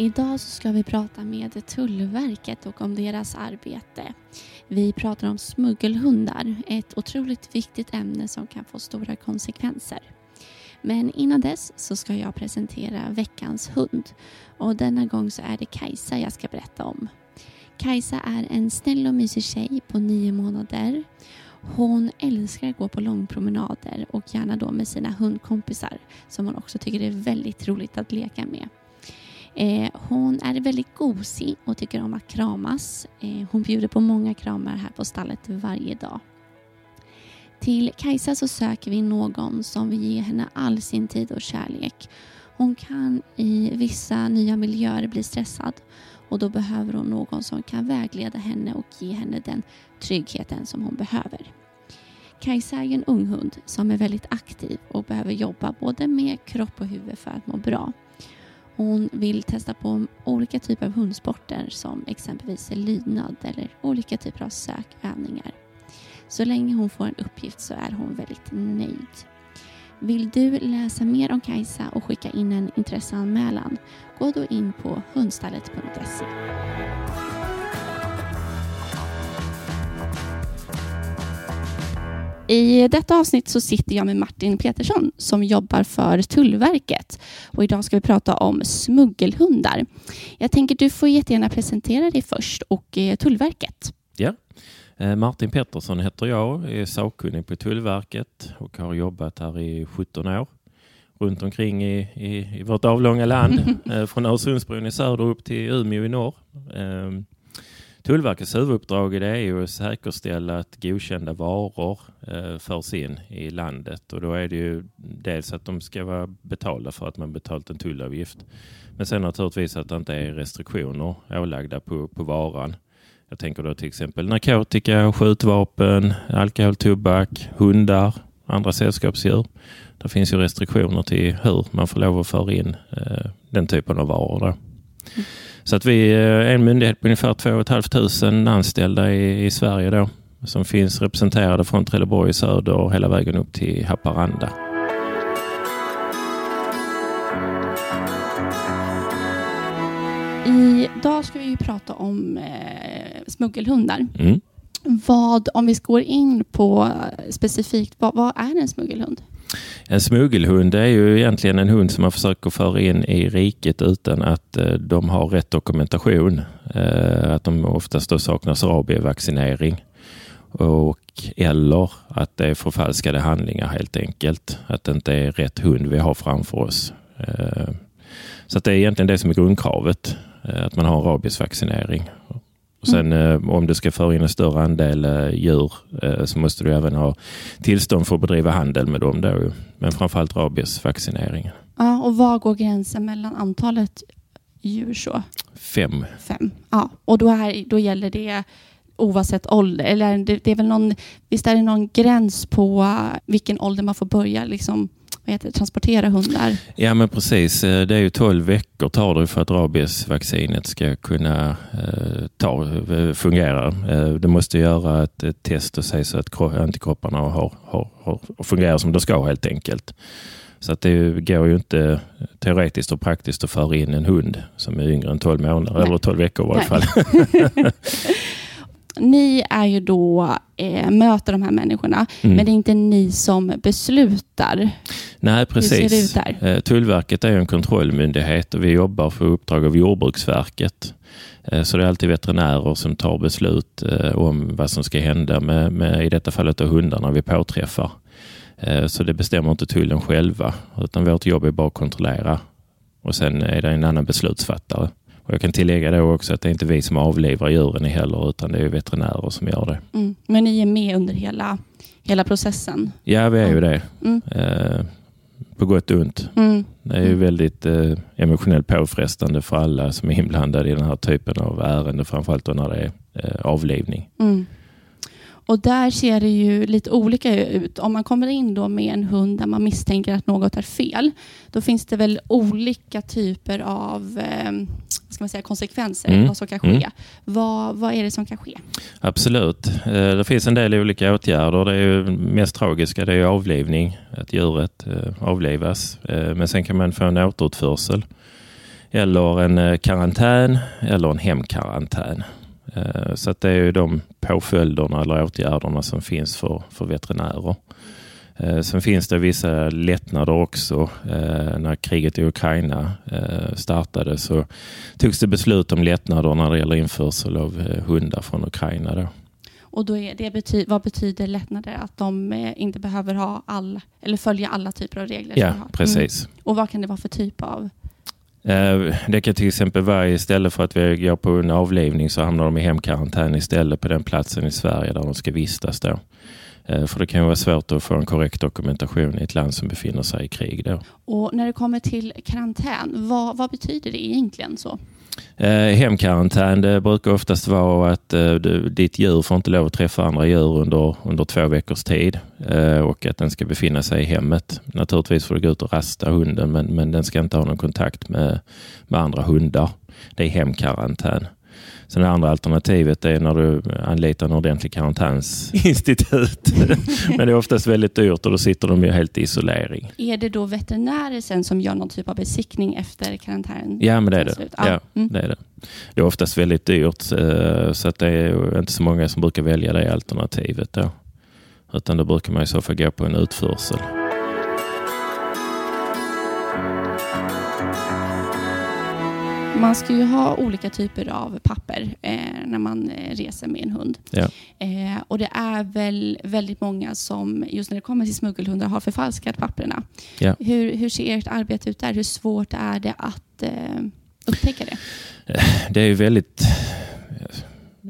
Idag så ska vi prata med Tullverket och om deras arbete. Vi pratar om smuggelhundar, ett otroligt viktigt ämne som kan få stora konsekvenser. Men innan dess så ska jag presentera veckans hund och denna gång så är det Kajsa jag ska berätta om. Kajsa är en snäll och mysig tjej på nio månader. Hon älskar att gå på långpromenader och gärna då med sina hundkompisar som hon också tycker är väldigt roligt att leka med. Eh, hon är väldigt gosig och tycker om att kramas. Eh, hon bjuder på många kramar här på stallet varje dag. Till Kajsa så söker vi någon som vill ge henne all sin tid och kärlek. Hon kan i vissa nya miljöer bli stressad och då behöver hon någon som kan vägleda henne och ge henne den tryggheten som hon behöver. Kajsa är en ung hund som är väldigt aktiv och behöver jobba både med kropp och huvud för att må bra. Hon vill testa på olika typer av hundsporter som exempelvis lydnad eller olika typer av sökövningar. Så länge hon får en uppgift så är hon väldigt nöjd. Vill du läsa mer om Kajsa och skicka in en intresseanmälan? Gå då in på hundstallet.se. I detta avsnitt så sitter jag med Martin Petersson som jobbar för Tullverket. Och idag ska vi prata om smuggelhundar. Jag tänker du får jättegärna presentera dig först och eh, Tullverket. Ja, eh, Martin Pettersson heter jag, är sakkunnig på Tullverket och har jobbat här i 17 år runt omkring i, i, i vårt avlånga land. Eh, från Öresundsbron i söder upp till Umeå i norr. Tullverkets huvuduppdrag är ju att säkerställa att godkända varor eh, förs in i landet och då är det ju dels att de ska vara betalda för att man betalt en tullavgift. Men sen naturligtvis att det inte är restriktioner ålagda på, på varan. Jag tänker då till exempel narkotika, skjutvapen, alkohol, tobak, hundar, andra sällskapsdjur. Det finns ju restriktioner till hur man får lov att föra in eh, den typen av varor. Där. Så att vi är en myndighet på ungefär 2 500 anställda i, i Sverige då som finns representerade från Trelleborg i söder och hela vägen upp till Haparanda. Idag ska vi prata om eh, smuggelhundar. Mm. Vad, om vi går in på specifikt, vad, vad är en smuggelhund? En smuggelhund är ju egentligen en hund som man försöker föra in i riket utan att eh, de har rätt dokumentation. Eh, att de oftast då saknas rabievaccinering. Och, eller att det är förfalskade handlingar helt enkelt. Att det inte är rätt hund vi har framför oss. Eh, så att det är egentligen det som är grundkravet. Att man har rabiesvaccinering. Och sen mm. om du ska föra in en större andel eh, djur eh, så måste du även ha tillstånd för att bedriva handel med dem. Då. Men framförallt rabiesvaccineringen. Ja, och var går gränsen mellan antalet djur? så? Fem. Fem, ja. Och då, här, då gäller det oavsett ålder? Eller det, det är väl någon, visst är det någon gräns på vilken ålder man får börja liksom, heter det, transportera hundar? Ja men precis, eh, det är ju 12 veckor tar det för att rabiesvaccinet ska kunna eh, ta, eh, fungera. Det måste göra ett, ett test och se så att antikropparna har, har, har, fungerar som de ska helt enkelt. Så att det går ju inte teoretiskt och praktiskt att föra in en hund som är yngre än 12 månader, Nej. eller 12 veckor i varje fall. ni är ju då, eh, möter de här människorna, mm. men det är inte ni som beslutar. Nej, precis. Eh, Tullverket är en kontrollmyndighet och vi jobbar för uppdrag av Jordbruksverket. Eh, så det är alltid veterinärer som tar beslut eh, om vad som ska hända med, med i detta fallet då hundarna vi påträffar. Så det bestämmer inte tullen själva, utan vårt jobb är bara att kontrollera. Och sen är det en annan beslutsfattare. Och jag kan tillägga då också att det är inte vi som avlivar djuren heller, utan det är veterinärer som gör det. Mm. Men ni är med under hela, hela processen? Ja, vi är ju det. Mm. Eh, på gott och ont. Mm. Det är ju mm. väldigt eh, emotionellt påfrestande för alla som är inblandade i den här typen av ärenden, framförallt då när det är eh, avlivning. Mm. Och där ser det ju lite olika ut. Om man kommer in då med en hund där man misstänker att något är fel, då finns det väl olika typer av eh, ska man säga, konsekvenser, mm. vad som kan ske. Mm. Vad, vad är det som kan ske? Absolut. Eh, det finns en del olika åtgärder. Det är ju mest tragiska det är avlivning, att djuret eh, avlivas. Eh, men sen kan man få en återutförsel eller en karantän eller en hemkarantän. Eh, så att det är ju de påföljderna eller åtgärderna som finns för, för veterinärer. Eh, sen finns det vissa lättnader också. Eh, när kriget i Ukraina startade så togs det beslut om lättnader när det gäller införsel av hundar från Ukraina. Då. Och då är det bety vad betyder lättnader? Att de inte behöver ha all, eller följa alla typer av regler? Ja, precis. Mm. Och vad kan det vara för typ av Eh, det kan till exempel vara istället för att vi går på en avlivning så hamnar de i hemkarantän istället på den platsen i Sverige där de ska vistas då. Eh, för det kan vara svårt att få en korrekt dokumentation i ett land som befinner sig i krig. Då. Och när det kommer till karantän, vad, vad betyder det egentligen? så? Eh, hemkarantän det brukar oftast vara att eh, du, ditt djur får inte lov att träffa andra djur under, under två veckors tid eh, och att den ska befinna sig i hemmet. Naturligtvis får du gå ut och rasta hunden men, men den ska inte ha någon kontakt med, med andra hundar. Det är hemkarantän. Sen det andra alternativet är när du anlitar en ordentlig karantänsinstitut. Men det är oftast väldigt dyrt och då sitter de ju helt i isolering. Är det då veterinärer sen som gör någon typ av besiktning efter karantänen? Ja, men det är det. Ja, mm. det är det. Det är oftast väldigt dyrt eh, så att det är inte så många som brukar välja det alternativet. Då. Utan då brukar man i så fall gå på en utförsel. Man ska ju ha olika typer av papper eh, när man eh, reser med en hund. Ja. Eh, och det är väl väldigt många som, just när det kommer till smuggelhundar, har förfalskat papperna. Ja. Hur, hur ser ert arbete ut där? Hur svårt är det att eh, upptäcka det? Eh, det är ju väldigt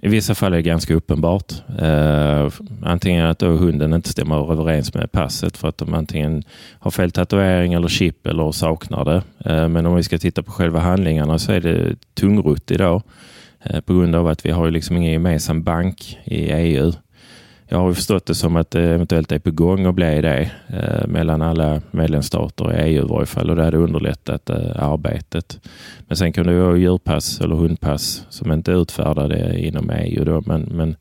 i vissa fall är det ganska uppenbart. Uh, antingen att då hunden inte stämmer överens med passet för att de antingen har fel tatuering eller chip eller saknar det. Uh, men om vi ska titta på själva handlingarna så är det tungrott idag uh, på grund av att vi har liksom ingen gemensam bank i EU. Jag har förstått det som att det eventuellt är på gång att bli det eh, mellan alla medlemsstater i EU i varje fall och det hade underlättat eh, arbetet. Men sen kan det vara djurpass eller hundpass som inte är utfärdade inom EU. Då. Men, men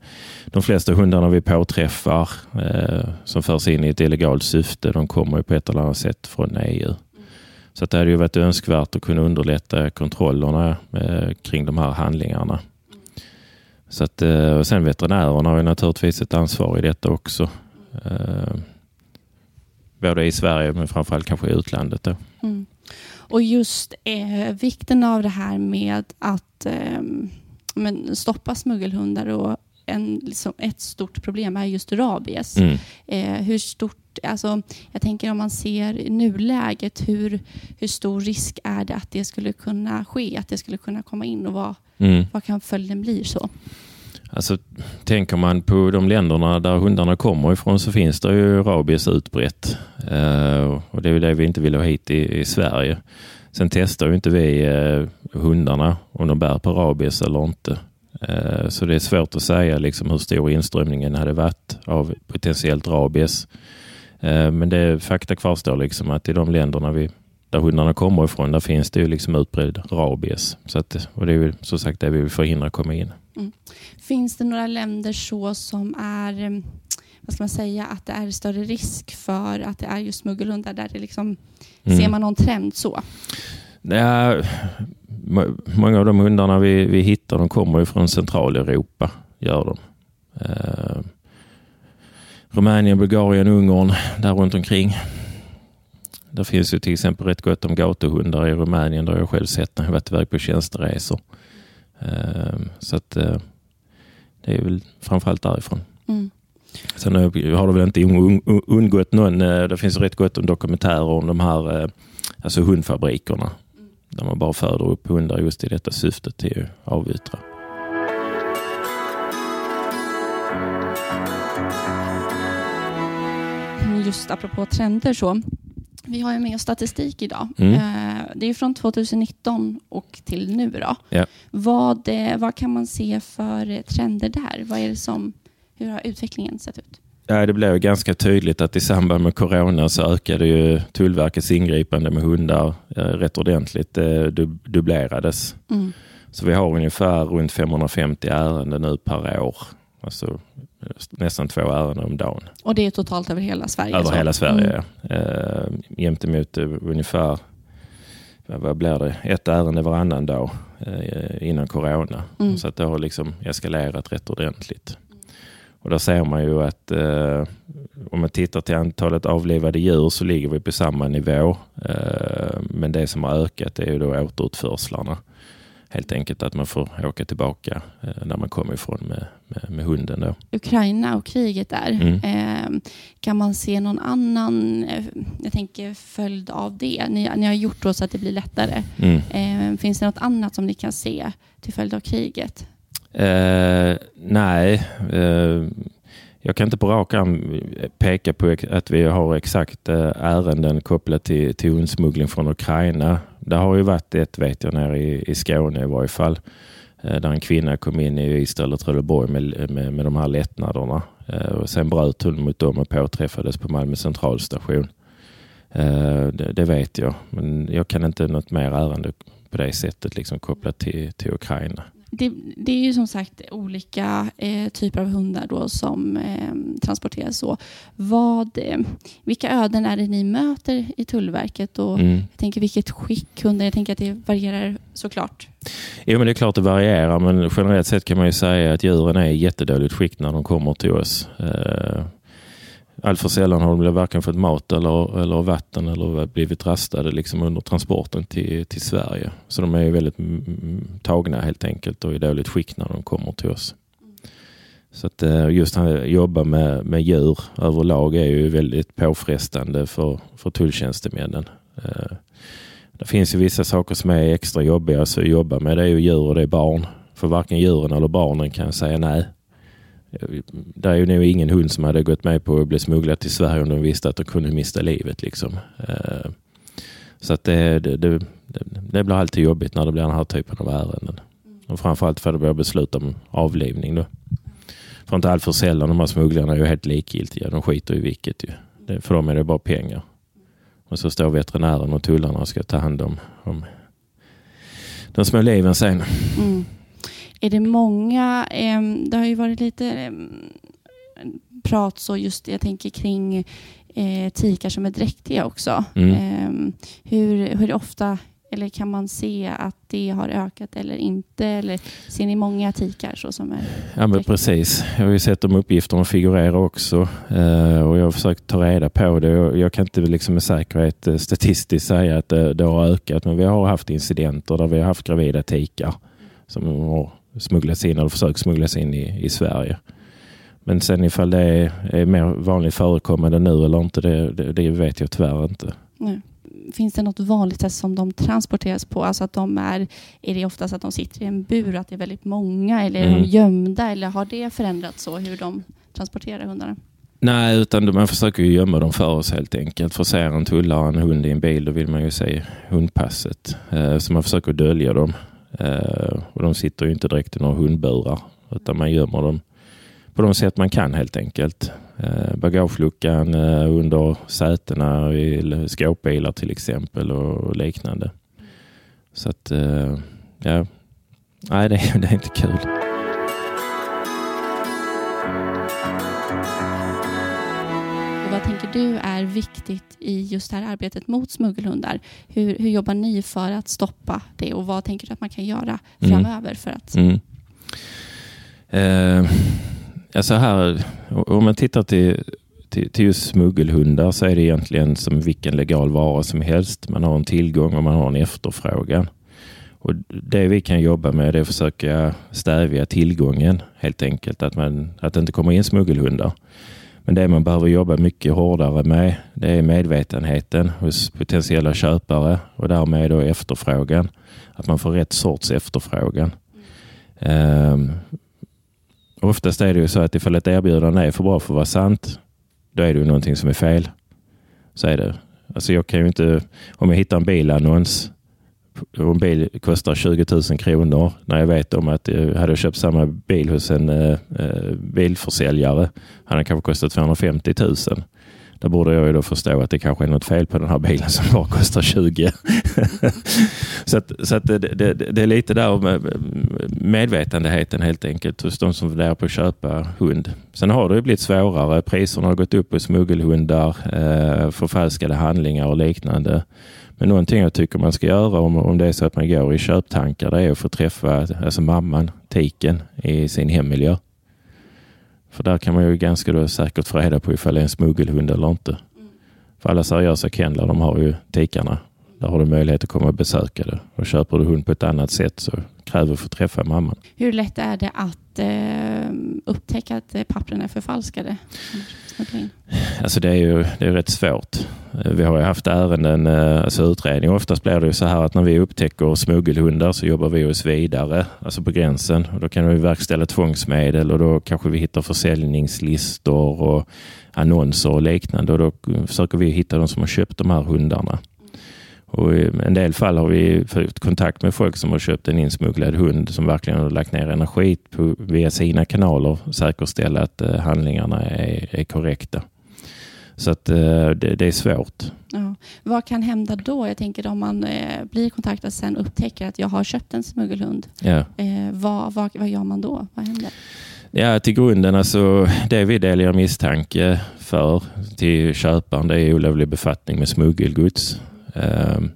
de flesta hundarna vi påträffar eh, som förs in i ett illegalt syfte, de kommer på ett eller annat sätt från EU. Så det hade ju varit önskvärt att kunna underlätta kontrollerna eh, kring de här handlingarna. Så att, eh, och sen veterinärerna har ju naturligtvis ett ansvar i detta också. Eh, både i Sverige men framförallt kanske i utlandet. Mm. Och just eh, vikten av det här med att eh, men stoppa smuggelhundar och en, liksom ett stort problem är just rabies. Mm. Eh, hur stort, alltså, jag tänker om man ser i nuläget, hur, hur stor risk är det att det skulle kunna ske, att det skulle kunna komma in och vad, mm. vad kan följden bli så? Alltså, tänker man på de länderna där hundarna kommer ifrån så finns det ju rabies utbrett. Uh, och det är det vi inte vill ha hit i, i Sverige. Sen testar ju inte vi uh, hundarna om de bär på rabies eller inte. Uh, så det är svårt att säga liksom, hur stor inströmningen hade varit av potentiellt rabies. Men det fakta kvarstår liksom att i de länderna vi, där hundarna kommer ifrån, där finns det ju liksom utbredd rabies. Så att, och det är ju som sagt det vi vill förhindra komma in. Mm. Finns det några länder så som är, eh, vad ska man säga, att det är större risk för att det är just smuggelhundar där det liksom, mm. ser man någon trend så? Ja, många av de hundarna vi, vi hittar de kommer ju från Centraleuropa, gör de. Uh, Rumänien, Bulgarien, Ungern, där runt omkring. Det finns ju till exempel rätt gott om gatuhundar i Rumänien. där jag själv sett när jag varit iväg på tjänsteresor. Uh, så att uh, det är väl framförallt därifrån. Mm. Sen har det väl inte undgått någon, eh, det finns rätt gott om dokumentärer om de här eh, alltså hundfabrikerna. Där man bara föder upp hundar just i detta syftet till att avyttra. Just apropå trender så. Vi har ju med statistik idag. Mm. Eh, det är från 2019 och till nu. Då. Ja. Vad, vad kan man se för trender där? Vad är det som, hur har utvecklingen sett ut? Ja, det blev ganska tydligt att i samband med corona så ökade ju Tullverkets ingripande med hundar eh, rätt ordentligt. Det dubblerades. Mm. Så vi har ungefär runt 550 ärenden nu per år. Alltså nästan två ärenden om dagen. Och det är totalt över hela Sverige? Över så. hela Sverige, mm. ja. Eh, gentemot ungefär vad blir det, ett ärende varannan dag eh, innan corona. Mm. Så att det har liksom eskalerat rätt ordentligt. Och där ser man ju att eh, om man tittar till antalet avlivade djur så ligger vi på samma nivå. Eh, men det som har ökat är ju då återutförslarna helt enkelt att man får åka tillbaka eh, när man kommer ifrån med, med, med, hunden. Då. Ukraina och kriget där, mm. eh, kan man se någon annan eh, jag tänker följd av det? Ni, ni har gjort då så att det blir lättare. Mm. Eh, finns det något annat som ni kan se till följd av kriget? Eh, nej, jag kan inte på rak arm peka på att vi har exakt eh, ärenden kopplat till, till hundsmuggling från Ukraina. Det har ju varit ett, vet jag, nere i, i Skåne i varje fall. Eh, där en kvinna kom in i Ystad eller Trelleborg med, med, med de här lättnaderna. Eh, och sen bröt hon mot dem och påträffades på Malmö centralstation. Det, det, vet jag, men jag kan inte något mer ärende på det sättet liksom kopplat till, till Ukraina det, det, är ju som sagt olika eh, typer av hundar då som eh, transporteras så. Vad, eh, vilka öden är det ni möter i Tullverket? Och mm. jag tänker vilket skick hundar, jag tänker att det varierar såklart. Jo men det är klart det varierar men generellt sett kan man ju säga att djuren är i jättedåligt skick när de kommer till oss. Alltför allt för sällan har de varken fått mat eller, eller vatten eller blivit rastade liksom under transporten till, till Sverige. Så de är väldigt tagna helt enkelt och i dåligt skick när de kommer till oss. Så att eh, just att jobba med, med djur överlag är ju väldigt påfrestande för, för tulltjänstemännen. Eh, det finns ju vissa saker som är extra jobbiga att jobba med. Det är ju djur och det är barn. För varken djuren eller barnen kan säga nej. Det är ju nog ingen hund som hade gått med på att bli smugglad till Sverige om de visste att de kunde mista livet. Liksom. Eh, så att det, det, det, det blir alltid jobbigt när det blir den här typen av ärenden. Och framförallt för att det blir beslut om avlivning. Då. För inte allt för sällan, de här smugglarna är ju helt likgiltiga. De skiter i vilket. Ju. för dem är det bara pengar. Och så står veterinären och tullarna och ska ta hand om, om de små liven sen. Mm. Är det många, eh, det har ju varit lite eh, prat så just jag tänker kring eh, tikar som är dräktiga också. Mm. Eh, hur, hur ofta eller kan man se att det har ökat eller inte? Eller ser ni många tikar så som är Ja men precis. Jag har ju sett de uppgifterna figurera också eh, och jag har försökt ta reda på det. Jag kan inte liksom med säkerhet eh, statistiskt säga att det, det har ökat men vi har haft incidenter där vi har haft gravida tikar som har smugglas in eller försökt smugglas in i, i Sverige. Men sen ifall det är, är mer vanligt förekommande nu eller inte, det, det, det vet jag tyvärr inte. Nej. Finns det något vanligt sätt som de transporteras på? Alltså att de är, är det oftast att de sitter i en bur, att det är väldigt många eller är mm. de gömda eller har det förändrats så hur de transporterar hundarna? Nej, utan man försöker ju gömma dem för oss helt enkelt. För ser en tullare en hund i en bil, då vill man ju se hundpasset. Eh, så man försöker dölja dem. Eh, och de sitter ju inte direkt i några hundburar utan man gömmer dem på de sätt man kan helt enkelt. Eh, bagageluckan eh, under sätena i skåpbilar till exempel och liknande. Så att, eh, ja, nej det, det är inte kul vad tänker du är viktigt i just det här arbetet mot smuggelhundar? Hur, hur jobbar ni för att stoppa det och vad tänker du att man kan göra mm. framöver för att... Mm. Eh, alltså här, om man tittar till, till, till just smuggelhundar så är det egentligen som vilken legal vara som helst. Man har en tillgång och man har en efterfrågan. Och det vi kan jobba med är att försöka stävja tillgången helt enkelt. Att, man, att det inte kommer in smuggelhundar. Men det man behöver jobba mycket hårdare med det är medvetenheten hos potentiella köpare och därmed då efterfrågan. Att man får rätt sorts efterfrågan. Mm. Um, oftast är det ju så att ifall ett erbjudande är för bra för att vara sant, då är det ju någonting som är fel. Så är det. Alltså jag kan ju inte, om jag hittar en bilannons och en bil kostar 20 000 kronor när jag vet om att jag hade köpt samma bil hos en eh, eh bilförsäljare hade den kanske kostat 250 000. Där borde jag ju då förstå att det kanske är något fel på den här bilen som bara kostar 20. så att, så att det, det, det, är lite där med medvetenheten helt enkelt hos de som funderar på att köpa hund. Sen har det blivit svårare. Priserna har gått upp på smuggelhundar, eh, förfalskade handlingar och liknande. Men någonting jag tycker man ska göra om, om det är så att man går i köptankar, det är att få träffa alltså mamman, tiken, i sin hemmiljö. För där kan man ju ganska då säkert få reda på ifall det är en smuggelhund eller inte. För alla seriösa kennlar, de har ju tikarna. Där har du möjlighet att komma och besöka det. Och köper du hund på ett annat sätt så kräver du att få träffa mamman. Hur lätt är det att eh, upptäcka att pappren är förfalskade? Alltså det är ju det är rätt svårt. Vi har ju haft ärenden, eh, alltså utredning. Oftast blir det ju så här att när vi upptäcker smuggelhundar så jobbar vi oss vidare, alltså på gränsen. Och då kan vi verkställa tvångsmedel och då kanske vi hittar försäljningslistor och annonser och liknande. Och då försöker vi hitta de som har köpt de här hundarna. Och I en del fall har vi fått kontakt med folk som har köpt en insmugglad hund som verkligen har lagt ner energi på, via sina kanaler säkerställa att eh, handlingarna är, är korrekta. Så att eh, det, det, är svårt. Ja. Vad kan hända då? Jag tänker om man eh, blir kontaktad och sen upptäcker att jag har köpt en smuggelhund. Ja. Eh, vad, vad, vad gör man då? Vad händer? Ja, till grunden, alltså det vi delar misstanke för till köparen, det är olovlig befattning med smuggelgods. Ehm,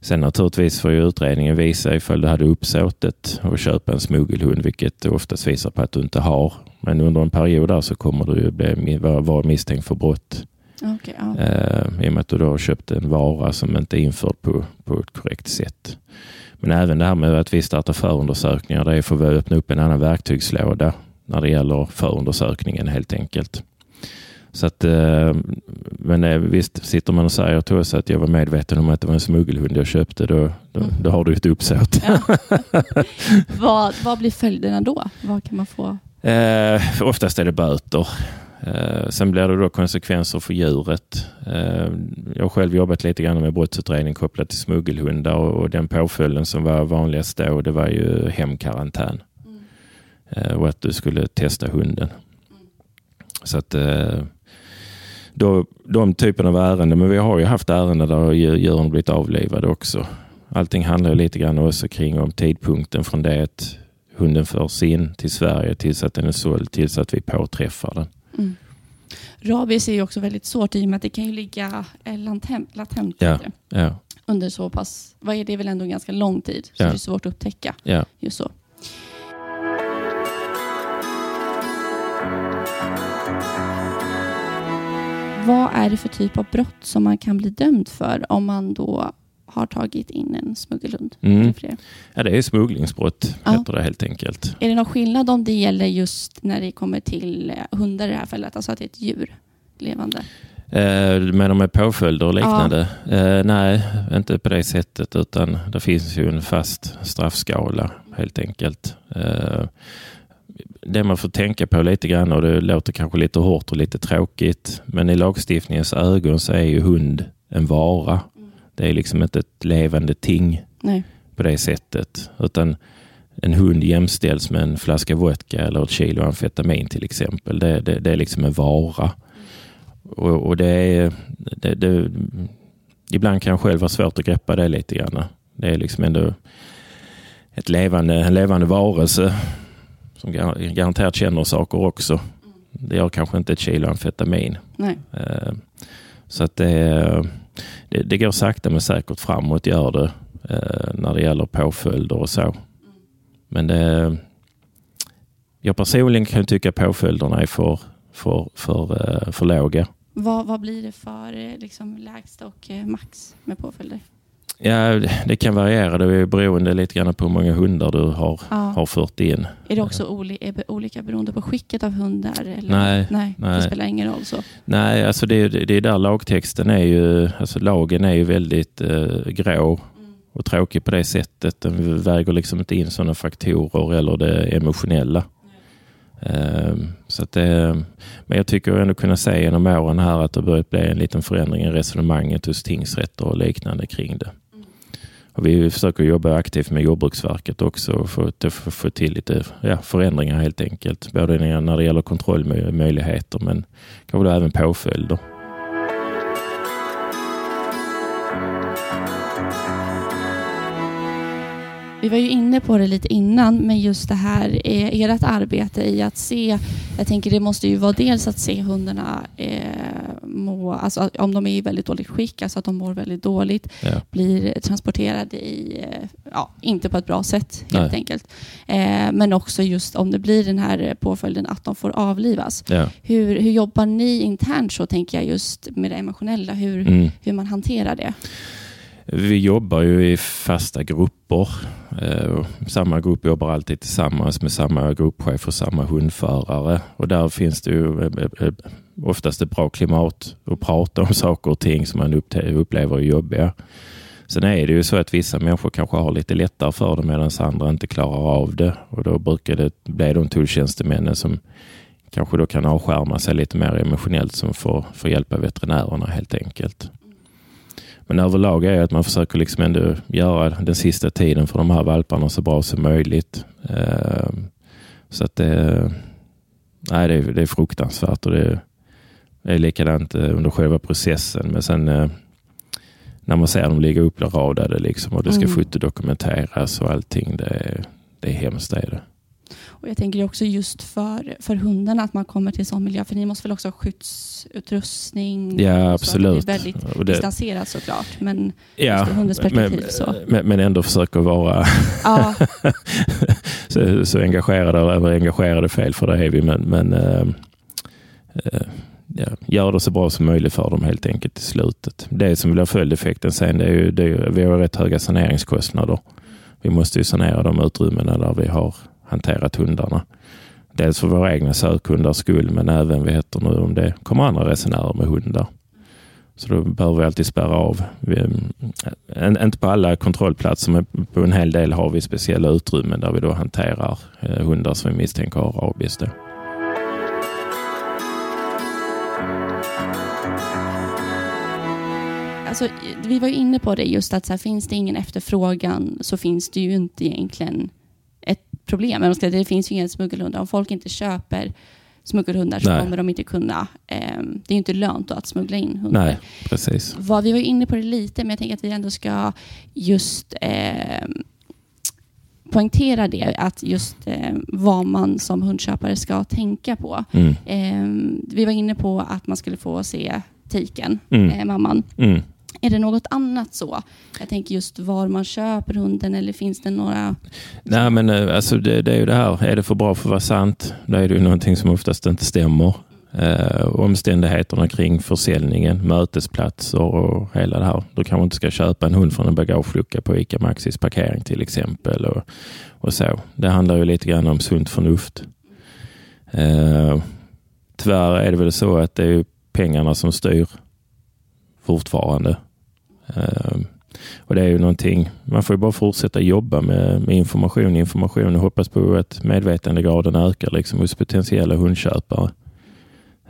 sen naturligtvis får ju utredningen visa ifall du hade uppsåtet att köpa en smuggelhund, vilket oftast visar på att du inte har. Men under en period där så kommer du ju bli, vara misstänkt för brott. Okay, ja. Ehm, I och med att du då har köpt en vara som inte är införd på, på ett korrekt sätt. Men även det här med att vi startar förundersökningar, det är för att öppna upp en annan verktygslåda när det gäller förundersökningen helt enkelt. Så att, eh, men eh, visst, sitter man och säger till oss att jag var medveten om att det var en smuggelhund jag köpte, då, då, mm. då har du ett uppsåt. Ja. vad, vad blir följderna då? Vad kan man få? Eh, oftast är det böter. Eh, sen blir det då konsekvenser för djuret. Eh, jag har själv jobbat lite grann med brottsutredning kopplat till smuggelhundar och, och den påföljden som var vanligast då, det var ju hemkarantän. Mm. Eh, och att du skulle testa hunden. Mm. Så att då, de typen av ärenden, men vi har ju haft ärenden där djuren blivit avlivade också. Allting handlar lite grann också kring om tidpunkten från det att hunden förs in till Sverige tills att den är såld, tills att vi påträffar den. Mm. Rabies är ju också väldigt svårt i och med att det kan ju ligga eh, latent, latent ja, ja. under så pass, vad är det väl ändå en ganska lång tid, så ja. det är svårt att upptäcka. Just så. Vad är det för typ av brott som man kan bli dömd för om man då har tagit in en smuggelhund? Mm. Ja, det är smugglingsbrott, ja. heter det helt enkelt. Är det någon skillnad om det gäller just när det kommer till eh, hundar i det här fallet, alltså att det är ett djur levande? Eh, menar med påföljder och liknande? Ja. Eh, nej, inte på det sättet utan det finns ju en fast straffskala helt enkelt. Eh, det man får tänka på lite grann och det låter kanske lite hårt och lite tråkigt. Men i lagstiftningens ögon så är ju hund en vara. Det är liksom inte ett levande ting Nej. på det sättet. Utan en hund jämställs med en flaska vodka eller ett kilo amfetamin till exempel. Det, det, det är liksom en vara. Och, och det är, det, det, ibland kan jag själv ha svårt att greppa det lite grann. Det är liksom ändå ett levande, en levande varelse som garanterat känner saker också. Det gör kanske inte ett kilo amfetamin. Nej. Eh, så att det, det, det, går sakta men säkert framåt, gör det, eh, när det gäller påföljder och så. Men det, jag personligen kan tycka påföljderna är för, för, för, eh, för låga. Vad, vad blir det för liksom, lägsta och max med påföljder? Ja, det kan variera. Det är beroende lite grann på hur många hundar du har, ja. har fört in. Är det också olika beroende på skicket av hundar? Eller? Nej, nej, nej, det spelar ingen roll. så. Nej, alltså det, det är där lagtexten är ju, alltså lagen är ju väldigt eh, grå och tråkig på det sättet. Den väger liksom inte in sådana faktorer eller det emotionella. Um, så att det, men jag tycker ändå kunna se genom åren här att det börjat bli en liten förändring i resonemanget hos tingsrätter och liknande kring det. Och vi försöker jobba aktivt med Jordbruksverket också för att få, få till lite ja, förändringar helt enkelt. Både när det gäller kontrollmöjligheter men kanske även påföljder. Vi var ju inne på det lite innan, men just det här, eh, ert arbete i att se, jag tänker det måste ju vara dels att se hundarna eh, må, alltså om de är i väldigt dåligt skick, alltså att de mår väldigt dåligt, Ja. blir transporterade i, eh, ja, inte på ett bra sätt helt Nej. enkelt. Eh, men också just om det blir den här påföljden att de får avlivas. Ja. Hur, hur jobbar ni internt så, tänker jag, just med det emotionella, hur, Mm. hur man hanterar det? Vi jobbar ju i fasta grupper. Eh, samma grupp jobbar alltid tillsammans med samma gruppchef och samma hundförare. Och där finns det ju eh, eh, oftast ett bra klimat att prata om saker och ting som man upplever är jobbiga. Sen är det ju så att vissa människor kanske har lite lättare för det medan andra inte klarar av det. Och då brukar det bli de tulltjänstemännen som kanske då kan avskärma sig lite mer emotionellt som får, får hjälpa veterinärerna helt enkelt. Men överlag är att man försöker liksom ändå göra den sista tiden för de här valparna så bra som möjligt. Eh, Så att det, nej, det, är, det är fruktansvärt och det, det är likadant eh, under själva processen. Men sen eh, när man ser dem ligga uppradade liksom och det ska Mm. fotodokumenteras och allting. Det är, det är hemskt. Det är det. Och jag tänker också just för, för hundarna att man kommer till sån miljö, för ni måste väl också ha skyddsutrustning? Ja, och så, Det absolut. är väldigt Och det, distanserat såklart, men ja, hundens men, perspektiv så. men, men ändå försöka vara Ja, så, så engagerade, eller engagerade fel för det är vi, men, men eh, eh, ja, gör det så bra som möjligt för dem helt enkelt i slutet. Det som blir följdeffekten sen, det är ju, det är ju, vi har rätt höga saneringskostnader. Vi måste ju sanera de utrymmena där vi har hanterat hundarna. Dels för våra egna sökhundars skull, men även vet heter nu om det kommer andra resenärer med hundar. Så då behöver vi alltid spärra av. Vi, mm, en- inte på alla kontrollplatser, men på en hel del har vi speciella utrymmen där vi då hanterar eh, hundar som vi misstänker har rabies. Då. alltså, vi var ju inne på det just att så här, finns det ingen efterfrågan så finns det ju inte egentligen problem. Det finns ju inga smuggelhundar. Om folk inte köper smuggelhundar så Nej. kommer de inte kunna... ehm, det är ju inte lönt att smuggla in hundar. Nej, precis. Vad, vi var inne på det lite, men jag tänker att vi ändå ska just eh, poängtera det, att just eh, vad man som hundköpare ska tänka på. Mm. Eh, vi var inne på att man skulle få se tiken, Mm. eh, mamman. Mm. Är det något annat så? Jag tänker just var man köper hunden eller finns det några... Nej, men eh, alltså det, det är ju det här. Är det för bra för att vara sant? Då är det ju någonting som oftast inte stämmer. Eh, omständigheterna kring försäljningen, mötesplatser och hela det här. Du kanske inte ska köpa en hund från en bagagelucka på ICA Maxis parkering till exempel. Och, och så. Det handlar ju lite grann om sunt förnuft. Eh, tyvärr är det väl så att det är pengarna som styr fortfarande. Eh, och det är ju någonting, man får ju bara fortsätta jobba med, med information, information och hoppas på att medvetandegraden ökar liksom hos potentiella hundköpare.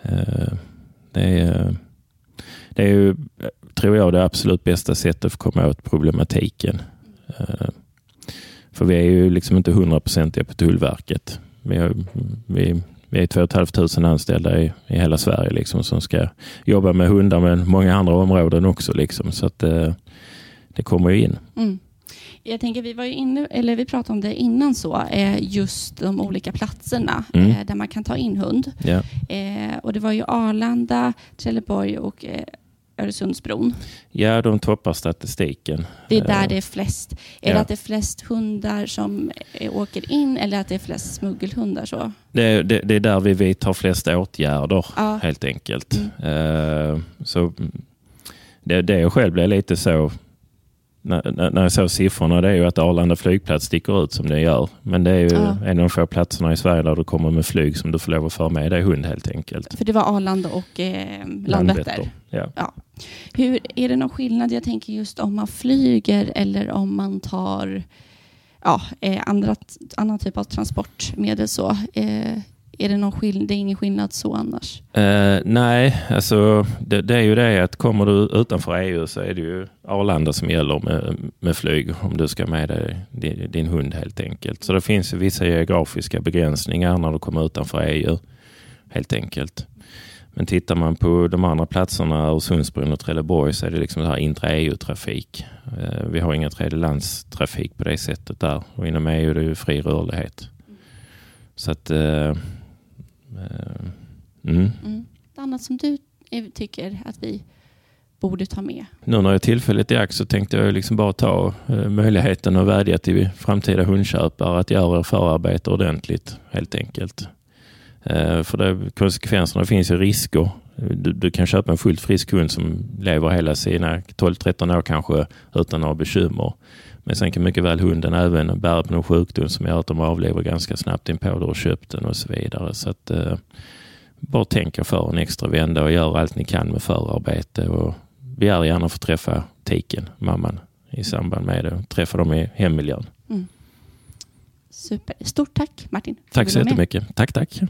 Eh, Det är, det är ju, tror jag, det absolut bästa sättet att komma åt problematiken. Eh, För vi är ju liksom inte hundraprocentiga på Tullverket. Vi, har, vi, vi är 2 500 anställda i, i hela Sverige liksom, som ska jobba med hundar men många andra områden också. Liksom, så att eh, det kommer ju in. Mm. Jag tänker, vi var ju inne, eller vi pratade om det innan så, eh, just de olika platserna Mm. eh, där man kan ta in hund. Eh, och det var ju Arlanda, Trelleborg och eh, Öresundsbron. ja, de toppar statistiken. Det är där Eh, det är flest. Är ja. det att det är flest hundar som eh, åker in eller att det är flest smuggelhundar? Så? Det, är- det, det är där vi vidtar flest åtgärder Ja. helt enkelt. Eh, så mm, det, det jag själv blev lite så när, när- jag såg siffrorna det är ju att Arlanda flygplats sticker ut som det gör. Men det är ju Ja. en av de få platserna i Sverige där du kommer med flyg som du får lov att föra med dig hund helt enkelt. För det var Arlanda och eh, Landvetter. Ja. Hur, är det någon skillnad, jag tänker just om man flyger eller om man tar ja, eh, andra, annan typ av transportmedel så. Eh, är det, någon skill- det är ingen skillnad så annars? Eh, nej, alltså det, det, är ju det att kommer du utanför EU så är det ju Arlanda som gäller med, med flyg om du ska med dig din, din hund helt enkelt. Så det finns vissa geografiska begränsningar när du kommer utanför EU helt enkelt. Men tittar man på de andra platserna, Öresundsbron och Trelleborg, så är det liksom här intra-EU-trafik. Eh, vi har inga tredjelandstrafik på det sättet där och inom EU är det ju fri rörlighet. Så att eh, mm. Mm. Annat som du tycker att vi borde ta med? Nu när jag tillfället i akt så tänkte jag liksom bara ta uh, möjligheten och vädja till framtida hundköpare att göra förarbete ordentligt helt enkelt. Uh, för det, konsekvenserna finns ju risker. Du, du, kan köpa en fullt frisk hund som lever hela sina 12-13 år kanske utan några bekymmer. Men sen kan mycket väl hunden även bära på någon sjukdom som gör att de avlever ganska snabbt in på det och köpt den och så vidare. Så att eh, bara tänka för en extra vända och gör allt ni kan med förarbete och begär gärna att få träffa tiken, mamman, i samband med det. Träffa dem i hemmiljön. Mm. Super. Stort tack Martin. Tack så jättemycket. Tack, tack.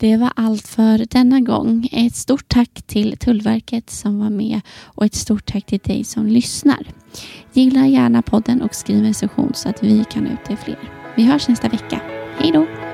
Det var allt för denna gång. Ett stort tack till Tullverket som var med och ett stort tack till dig som lyssnar. Gilla gärna podden och skriv en session så att vi kan ut till fler. Vi hörs nästa vecka. Hej då!